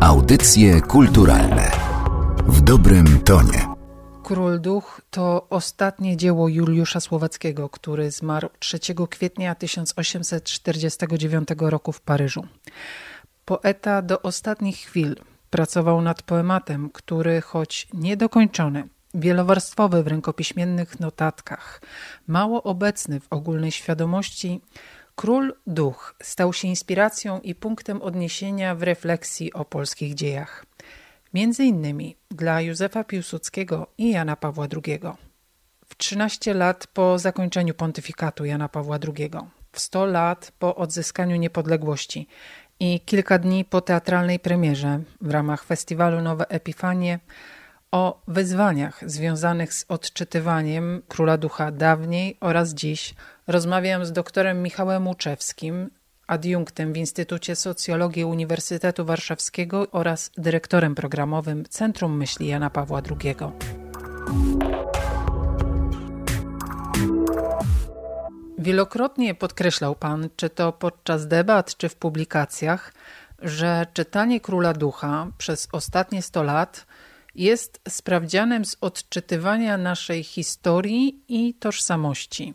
Audycje kulturalne w dobrym tonie. Król Duch to ostatnie dzieło Juliusza Słowackiego, który zmarł 3 kwietnia 1849 roku w Paryżu. Poeta do ostatnich chwil pracował nad poematem, który choć niedokończony, wielowarstwowy w rękopiśmiennych notatkach, mało obecny w ogólnej świadomości, Król Duch stał się inspiracją i punktem odniesienia w refleksji o polskich dziejach. Między innymi dla Józefa Piłsudskiego i Jana Pawła II. W 13 lat po zakończeniu pontyfikatu Jana Pawła II, w 100 lat po odzyskaniu niepodległości i kilka dni po teatralnej premierze w ramach festiwalu Nowe Epifanie o wyzwaniach związanych z odczytywaniem Króla Ducha dawniej oraz dziś rozmawiam z doktorem Michałem Łuczewskim, adiunktem w Instytucie Socjologii Uniwersytetu Warszawskiego oraz dyrektorem programowym Centrum Myśli Jana Pawła II. Wielokrotnie podkreślał Pan, czy to podczas debat, czy w publikacjach, że czytanie Króla Ducha przez ostatnie 100 lat jest sprawdzianem z odczytywania naszej historii i tożsamości.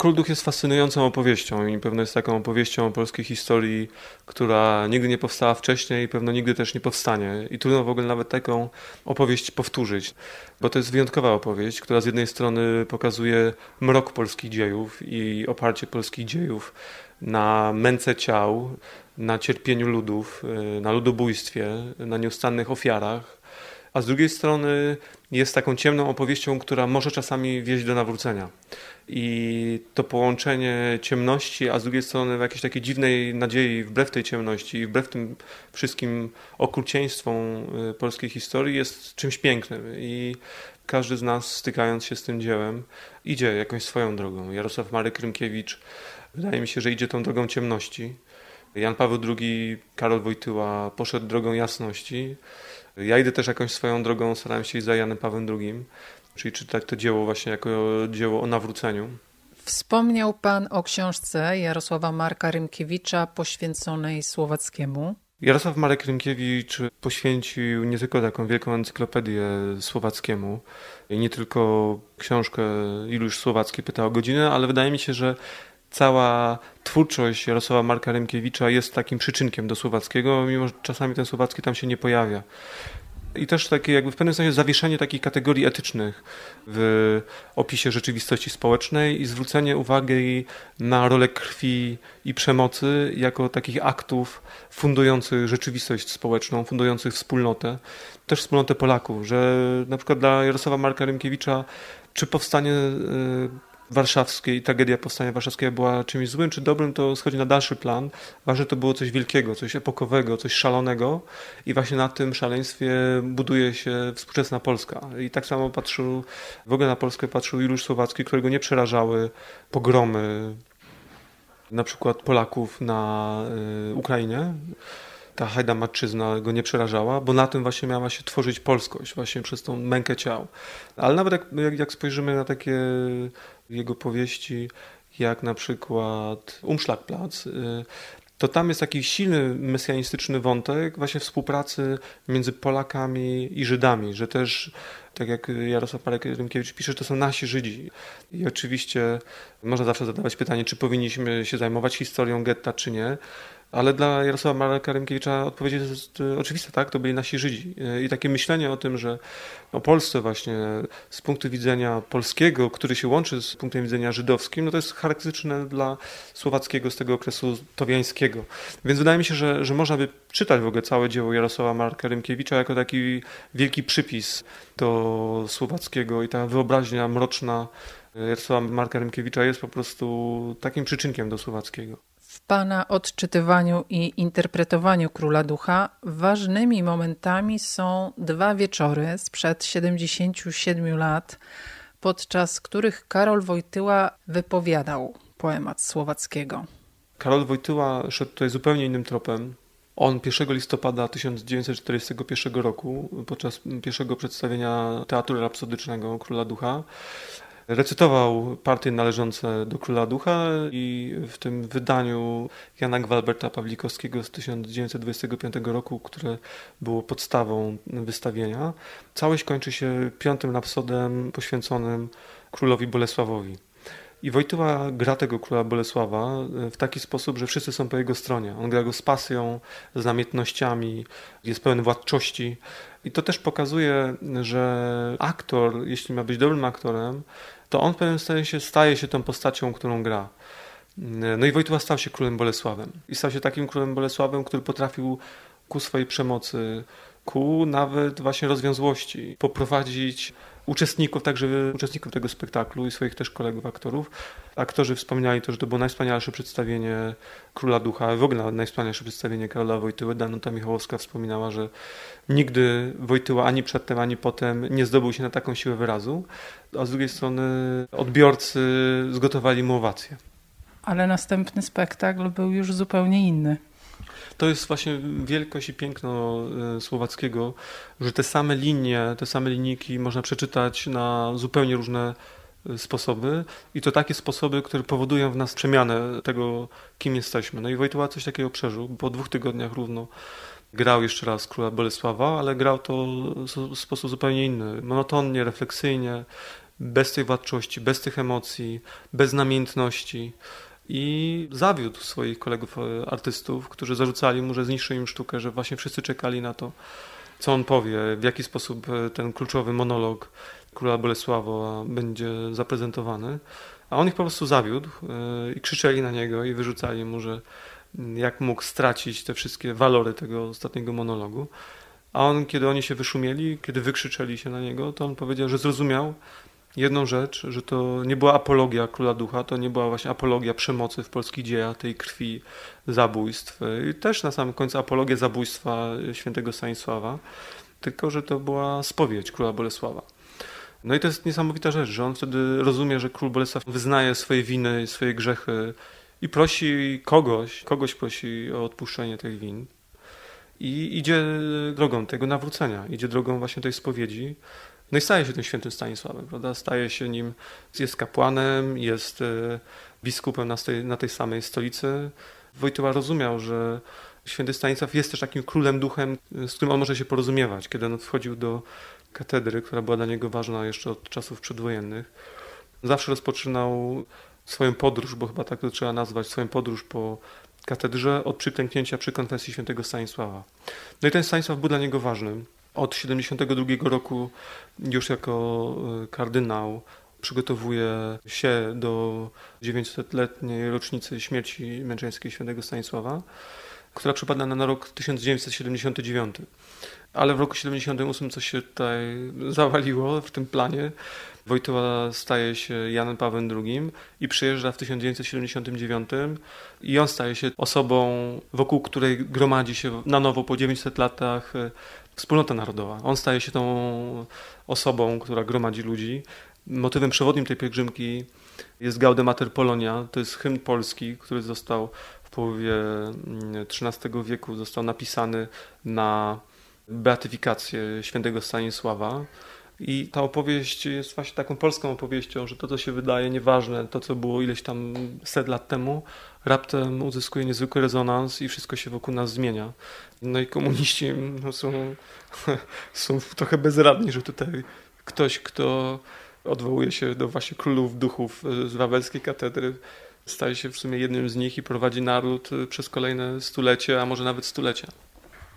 Król Duch jest fascynującą opowieścią i pewno jest taką opowieścią o polskiej historii, która nigdy nie powstała wcześniej i pewno nigdy też nie powstanie. I trudno w ogóle nawet taką opowieść powtórzyć, bo to jest wyjątkowa opowieść, która z jednej strony pokazuje mrok polskich dziejów i oparcie polskich dziejów na męce ciał, na cierpieniu ludów, y, na ludobójstwie, na nieustannych ofiarach, a z drugiej strony jest taką ciemną opowieścią, która może czasami wieść do nawrócenia. I to połączenie ciemności, a z drugiej strony jakiejś takiej dziwnej nadziei wbrew tej ciemności i wbrew tym wszystkim okrucieństwom y, polskiej historii jest czymś pięknym. I każdy z nas stykając się z tym dziełem idzie jakąś swoją drogą. Jarosław Marek Rymkiewicz wydaje mi się, że idzie tą drogą ciemności. Jan Paweł II, Karol Wojtyła poszedł drogą jasności. Ja idę też jakąś swoją drogą, starałem się iść za Janem Pawłem II, czyli czytać to dzieło właśnie jako dzieło o nawróceniu. Wspomniał Pan o książce Jarosława Marka Rymkiewicza poświęconej Słowackiemu. Jarosław Marek Rymkiewicz poświęcił nie tylko taką wielką encyklopedię Słowackiemu, i nie tylko książkę Iluś Słowacki pyta o godzinę, ale wydaje mi się, że cała twórczość Jarosława Marka Remkiewicza jest takim przyczynkiem do słowackiego, mimo że czasami ten słowacki tam się nie pojawia. I też takie jakby w pewnym sensie zawieszenie takich kategorii etycznych w opisie rzeczywistości społecznej i zwrócenie uwagi na rolę krwi i przemocy jako takich aktów fundujących rzeczywistość społeczną, fundujących wspólnotę, też wspólnotę Polaków, że na przykład dla Jarosława Marka Rymkiewicza czy powstanie y, warszawskiej tragedia powstania warszawskiego była czymś złym czy dobrym, to schodzi na dalszy plan. Ważne to było coś wielkiego, coś epokowego, coś szalonego i właśnie na tym szaleństwie buduje się współczesna Polska. I tak samo patrzył, w ogóle na Polskę patrzył Juliusz Słowacki, którego nie przerażały pogromy na przykład Polaków na y, Ukrainie ta hajdamatczyzna go nie przerażała, bo na tym właśnie miała się tworzyć polskość, właśnie przez tą mękę ciał. Ale nawet jak, jak spojrzymy na takie jego powieści, jak na przykład Umschlagplatz, y, to tam jest taki silny mesjanistyczny wątek właśnie współpracy między Polakami i Żydami, że też, tak jak Jarosław Parek Rymkiewicz pisze, to są nasi Żydzi. I oczywiście można zawsze zadawać pytanie, czy powinniśmy się zajmować historią getta, czy nie. Ale dla Jarosława Marka Rymkiewicza odpowiedź jest e, oczywista, tak? To byli nasi Żydzi. E, I takie myślenie o tym, że o Polsce właśnie z punktu widzenia polskiego, który się łączy z punktem widzenia żydowskim, no to jest charakterystyczne dla słowackiego z tego okresu towiańskiego. Więc wydaje mi się, że, że można by czytać w ogóle całe dzieło Jarosława Marka Rymkiewicza jako taki wielki przypis do słowackiego i ta wyobraźnia mroczna Jarosława Marka Rymkiewicza jest po prostu takim przyczynkiem do słowackiego. Pana odczytywaniu i interpretowaniu Króla Ducha ważnymi momentami są dwa wieczory sprzed 77 lat, podczas których Karol Wojtyła wypowiadał poemat Słowackiego. Karol Wojtyła szedł tutaj zupełnie innym tropem. On 1 listopada 1941 roku, podczas pierwszego przedstawienia Teatru Rapsodycznego Króla Ducha, recytował partie należące do Króla Ducha i w tym wydaniu Jana Gwalberta Pawlikowskiego z 1925 roku, które było podstawą wystawienia, całość kończy się piątym rapsodem poświęconym królowi Bolesławowi. I Wojtyła gra tego króla Bolesława e, w taki sposób, że wszyscy są po jego stronie. On gra go z pasją, z namiętnościami, jest pełen władczości. I to też pokazuje, że aktor, jeśli ma być dobrym aktorem, to on w pewnym sensie staje się tą postacią, którą gra. No i Wojtyła stał się królem Bolesławem. I stał się takim królem Bolesławem, który potrafił ku swojej przemocy, ku nawet właśnie rozwiązłości poprowadzić uczestników, także uczestników tego spektaklu i swoich też kolegów aktorów. Aktorzy wspominali to, że to było najwspanialsze przedstawienie Króla Ducha, w ogóle najwspanialsze przedstawienie Karola Wojtyły. Danuta Michałowska wspominała, że nigdy Wojtyła ani przedtem, ani potem nie zdobył się na taką siłę wyrazu, a z drugiej strony odbiorcy zgotowali mu owację. Ale następny spektakl był już zupełnie inny. To jest właśnie wielkość i piękno e, słowackiego, że te same linie, te same linijki można przeczytać na zupełnie różne e, sposoby i to takie sposoby, które powodują w nas przemianę tego, kim jesteśmy. No i Wojtyła coś takiego przeżył. Po dwóch tygodniach równo grał jeszcze raz króla Bolesława, ale grał to w sposób zupełnie inny. Monotonnie, refleksyjnie, bez tej władczości, bez tych emocji, bez namiętności i zawiódł swoich kolegów e, artystów, którzy zarzucali mu, że zniszczy im sztukę, że właśnie wszyscy czekali na to, co on powie, w jaki sposób e, ten kluczowy monolog króla Bolesława będzie zaprezentowany. A on ich po prostu zawiódł e, i krzyczeli na niego i wyrzucali mu, że jak mógł stracić te wszystkie walory tego ostatniego monologu. A on, kiedy oni się wyszumieli, kiedy wykrzyczeli się na niego, to on powiedział, że zrozumiał, jedną rzecz, że to nie była apologia Króla Ducha, to nie była właśnie apologia przemocy w polskich dziejach, tej krwi, zabójstw. I też na samym końcu apologia zabójstwa świętego Stanisława, tylko że to była spowiedź Króla Bolesława. No i to jest niesamowita rzecz, że on wtedy rozumie, że Król Bolesław wyznaje swoje winy, swoje grzechy i prosi kogoś, kogoś prosi o odpuszczenie tych win. I idzie drogą tego nawrócenia, idzie drogą właśnie tej spowiedzi, no i staje się tym świętym Stanisławem, prawda? Staje się nim, jest kapłanem, jest e, biskupem na tej, na tej samej stolicy. Wojtyła rozumiał, że święty Stanisław jest też takim królem duchem, z którym on może się porozumiewać. Kiedy on wchodził do katedry, która była dla niego ważna jeszcze od czasów przedwojennych, zawsze rozpoczynał swoją podróż, bo chyba tak to trzeba nazwać, swoją podróż po katedrze od przyklęknięcia przy konfesji świętego Stanisława. No i ten Stanisław był dla niego ważny. Od 72 roku już jako e, kardynał przygotowuje się do 900-letniej rocznicy śmierci męczeńskiej świętego Stanisława, która przypada na rok 1979. Ale w roku 78 coś się tutaj zawaliło w tym planie. Wojtyła staje się Janem Pawłem II i przyjeżdża w 1979 i on staje się osobą, wokół której gromadzi się na nowo po 900 latach e, wspólnota narodowa. On staje się tą osobą, która gromadzi ludzi. Motywem przewodnim tej pielgrzymki jest Gaudemater Polonia. To jest hymn polski, który został w połowie XIII mm, wieku został napisany na beatyfikację świętego Stanisława. I ta opowieść jest właśnie taką polską opowieścią, że to, co się wydaje nieważne, to, co było ileś tam set lat temu, raptem uzyskuje niezwykły rezonans i wszystko się wokół nas zmienia. No i komuniści no, są, są trochę bezradni, że tutaj ktoś, kto odwołuje się do właśnie królów duchów z wawelskiej katedry, staje się w sumie jednym z nich i prowadzi naród przez kolejne stulecie, a może nawet stulecia.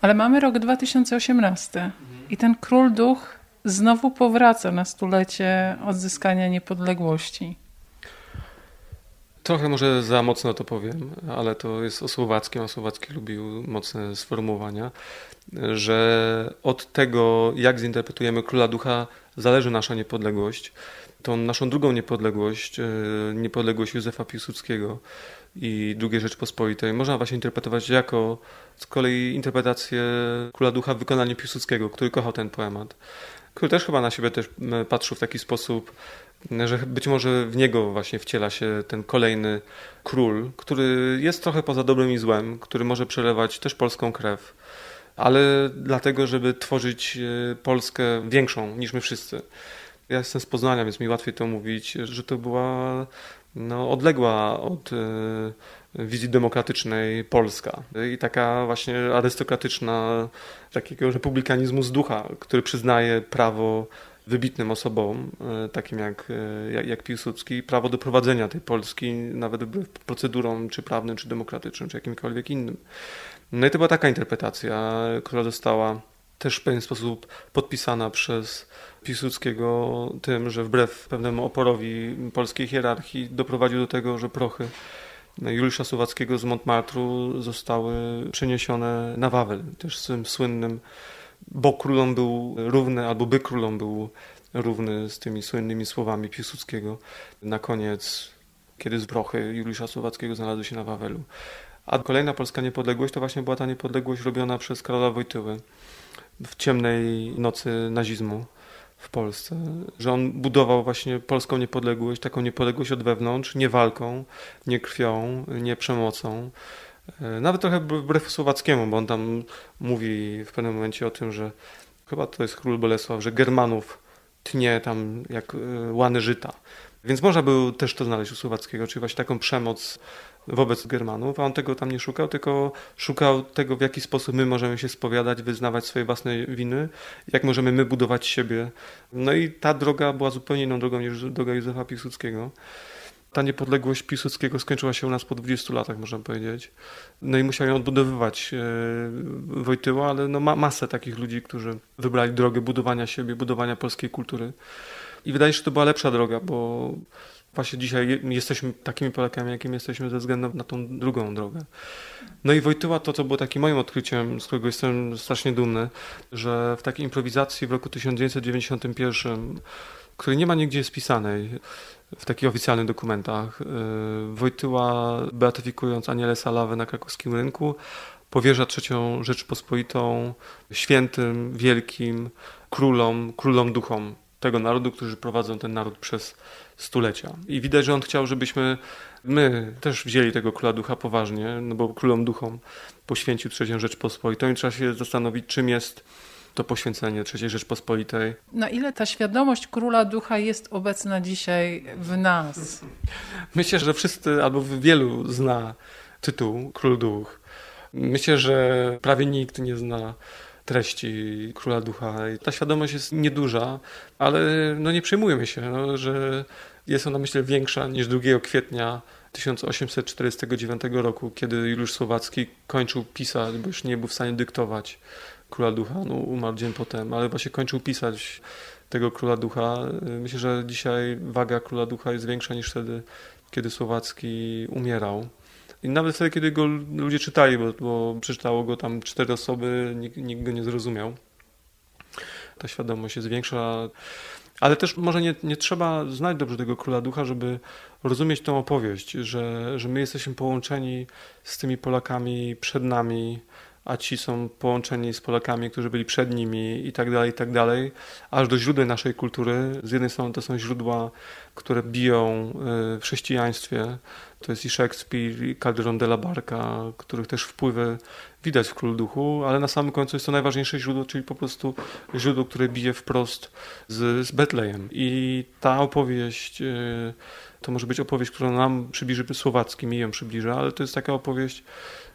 Ale mamy rok 2018 i ten król duch znowu powraca na stulecie odzyskania niepodległości. Trochę może za mocno to powiem, ale to jest o słowackim, a słowacki lubił mocne sformułowania, że od tego, jak zinterpretujemy Króla Ducha, zależy nasza niepodległość. Tą naszą drugą niepodległość, e, niepodległość Józefa Piłsudskiego i II Rzeczpospolitej, można właśnie interpretować jako z kolei interpretację Króla Ducha w wykonaniu Piłsudskiego, który kochał ten poemat który też chyba na siebie też patrzył w taki sposób, że być może w niego właśnie wciela się ten kolejny król, który jest trochę poza dobrym i złem, który może przelewać też polską krew, ale dlatego, żeby tworzyć e, Polskę większą niż my wszyscy. Ja jestem z Poznania, więc mi łatwiej to mówić, że to była no, odległa od e, wizji demokratycznej Polska i taka właśnie arystokratyczna, takiego republikanizmu z ducha, który przyznaje prawo wybitnym osobom, e, takim jak, e, jak, jak Piłsudski, prawo do prowadzenia tej Polski, nawet procedurom, czy prawnym, czy demokratycznym, czy jakimkolwiek innym. No i to była taka interpretacja, która została też w pewien sposób podpisana przez Piłsudskiego tym, że wbrew pewnemu oporowi polskiej hierarchii doprowadził do tego, że prochy Juliusza Słowackiego z Montmartru zostały przeniesione na Wawel, też z tym słynnym, bo królom był równy, albo by królom był równy z tymi słynnymi słowami Piłsudskiego na koniec, kiedy zbrochy Juliusza Słowackiego znalazły się na Wawelu. A kolejna polska niepodległość to właśnie była ta niepodległość robiona przez Karola Wojtyły w ciemnej nocy nazizmu w Polsce, że on budował właśnie polską niepodległość, taką niepodległość od wewnątrz, nie walką, nie krwią, nie przemocą. E, nawet trochę wbrew Słowackiemu, bo on tam mówi w pewnym momencie o tym, że chyba to jest król Bolesław, że Germanów tnie tam jak e, łany żyta. Więc można było też to znaleźć u Słowackiego, czyli właśnie taką przemoc wobec Germanów, a on tego tam nie szukał, tylko szukał tego, w jaki sposób my możemy się spowiadać, wyznawać swoje własne winy, jak możemy my budować siebie. No i ta droga była zupełnie inną drogą niż droga Józefa Piłsudskiego. Ta niepodległość Piłsudskiego skończyła się u nas po 20 latach, można powiedzieć. No i musiał ją odbudowywać e, Wojtyła, ale no ma masę takich ludzi, którzy wybrali drogę budowania siebie, budowania polskiej kultury. I wydaje się, że to była lepsza droga, bo właśnie dzisiaj jesteśmy takimi Polakami, jakimi jesteśmy ze względu na tą drugą drogę. No i Wojtyła to, co było takim moim odkryciem, z którego jestem strasznie dumny, że w takiej improwizacji w roku 1991, której nie ma nigdzie spisanej w takich oficjalnych dokumentach, y, Wojtyła beatyfikując Anielę Salawę na krakowskim rynku, powierza trzecią Rzeczpospolitą świętym, wielkim królom, królom duchom tego narodu, którzy prowadzą ten naród przez stulecia. I widać, że on chciał, żebyśmy my też wzięli tego króla ducha poważnie, no bo królom duchom poświęcił trzecią Rzeczpospolitą i trzeba się zastanowić, czym jest to poświęcenie trzeciej Rzeczpospolitej. Na ile ta świadomość króla ducha jest obecna dzisiaj w nas? Myślę, że wszyscy albo wielu zna tytuł Król Duch. Myślę, że prawie nikt nie zna treści Króla Ducha. Ta świadomość jest nieduża, ale no nie przejmujemy się, no, że jest ona myślę większa niż 2 kwietnia 1849 roku, kiedy Juliusz Słowacki kończył pisać, bo już nie był w stanie dyktować Króla Ducha, no umarł dzień potem, ale właśnie kończył pisać tego Króla Ducha. Myślę, że dzisiaj waga Króla Ducha jest większa niż wtedy, kiedy Słowacki umierał. I nawet wtedy, kiedy go ludzie czytali, bo, bo przeczytało go tam cztery osoby, nikt, nikt go nie zrozumiał. Ta świadomość jest większa. Ale też może nie, nie trzeba znać dobrze tego króla ducha, żeby rozumieć tą opowieść, że, że my jesteśmy połączeni z tymi Polakami przed nami, a ci są połączeni z Polakami, którzy byli przed nimi i tak dalej, i tak dalej, aż do źródeł naszej kultury. Z jednej strony to są źródła, które biją y, w chrześcijaństwie, to jest i Shakespeare, i Calderon de la Barca, których też wpływy widać w Król Duchu, ale na samym końcu jest to najważniejsze źródło, czyli po prostu źródło, które bije wprost z, z Betlejem. I ta opowieść y, to może być opowieść, która nam przybliży Słowacki, mi ją przybliża, ale to jest taka opowieść,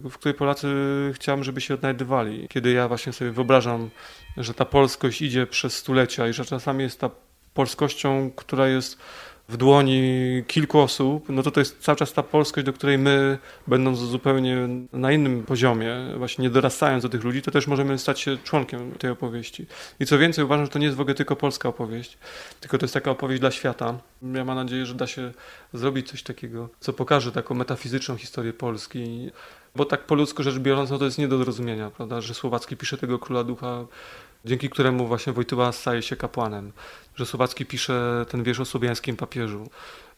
w której Polacy chciałem, żeby się odnajdywali. Kiedy ja właśnie sobie wyobrażam, że ta polskość idzie przez stulecia i że czasami jest ta polskością, która jest w dłoni kilku osób, no to to jest cały czas ta polskość, do której my, będąc zupełnie na innym poziomie, właśnie nie dorastając do tych ludzi, to też możemy stać się członkiem tej opowieści. I co więcej, uważam, że to nie jest w ogóle tylko polska opowieść, tylko to jest taka opowieść dla świata. Ja mam nadzieję, że da się zrobić coś takiego, co pokaże taką metafizyczną historię Polski, bo tak po ludzku rzecz biorąc, no to jest nie do zrozumienia, prawda, że Słowacki pisze tego Króla Ducha dzięki któremu właśnie Wojtyła staje się kapłanem. Że Słowacki pisze ten wiersz o słowiańskim papieżu.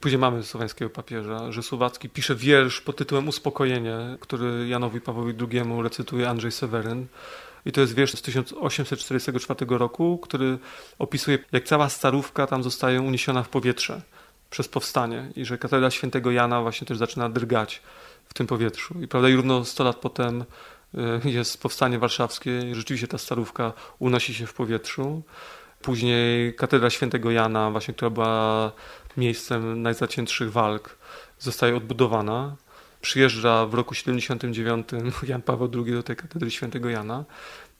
Później mamy słowiańskiego papieża, że Słowacki pisze wiersz pod tytułem Uspokojenie, który Janowi Pawłowi II recytuje Andrzej Seweryn. I to jest wiersz z 1844 roku, który opisuje, jak cała starówka tam zostaje uniesiona w powietrze przez powstanie i że katedra świętego Jana właśnie też zaczyna drgać w tym powietrzu. I prawda, i równo 100 lat potem jest powstanie warszawskie i rzeczywiście ta starówka unosi się w powietrzu. Później katedra świętego Jana, właśnie, która była miejscem najzaciętszych walk, zostaje odbudowana. Przyjeżdża w roku 79 Jan Paweł II do tej katedry świętego Jana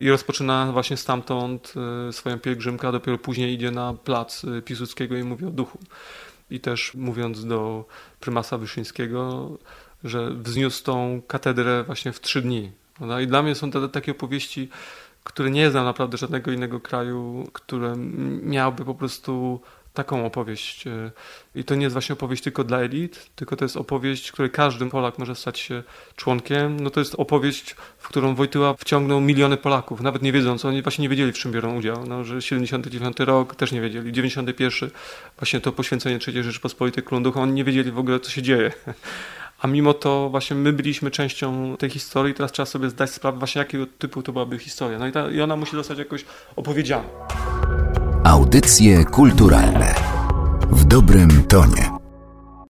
i rozpoczyna właśnie stamtąd e, swoją pielgrzymkę, a dopiero później idzie na plac e, Piłsudskiego i mówi o duchu. I też mówiąc do prymasa Wyszyńskiego, że wzniósł tą katedrę właśnie w trzy dni. I dla mnie są te takie opowieści, które nie znam naprawdę żadnego innego kraju, które miałby po prostu taką opowieść. E, I to nie jest właśnie opowieść tylko dla elit, tylko to jest opowieść, której każdy Polak może stać się członkiem. No to jest opowieść, w którą Wojtyła wciągnął miliony Polaków, nawet nie wiedząc, oni właśnie nie wiedzieli, w czym biorą udział. No, że 79 rok też nie wiedzieli, 91 właśnie to poświęcenie III Rzeczypospolitej Królom oni nie wiedzieli w ogóle, co się dzieje. A mimo to właśnie my byliśmy częścią tej historii, teraz trzeba sobie zdać sprawę właśnie jakiego typu to byłaby historia. No i, ta, i ona musi zostać jakoś opowiedziana. Audycje kulturalne w dobrym tonie.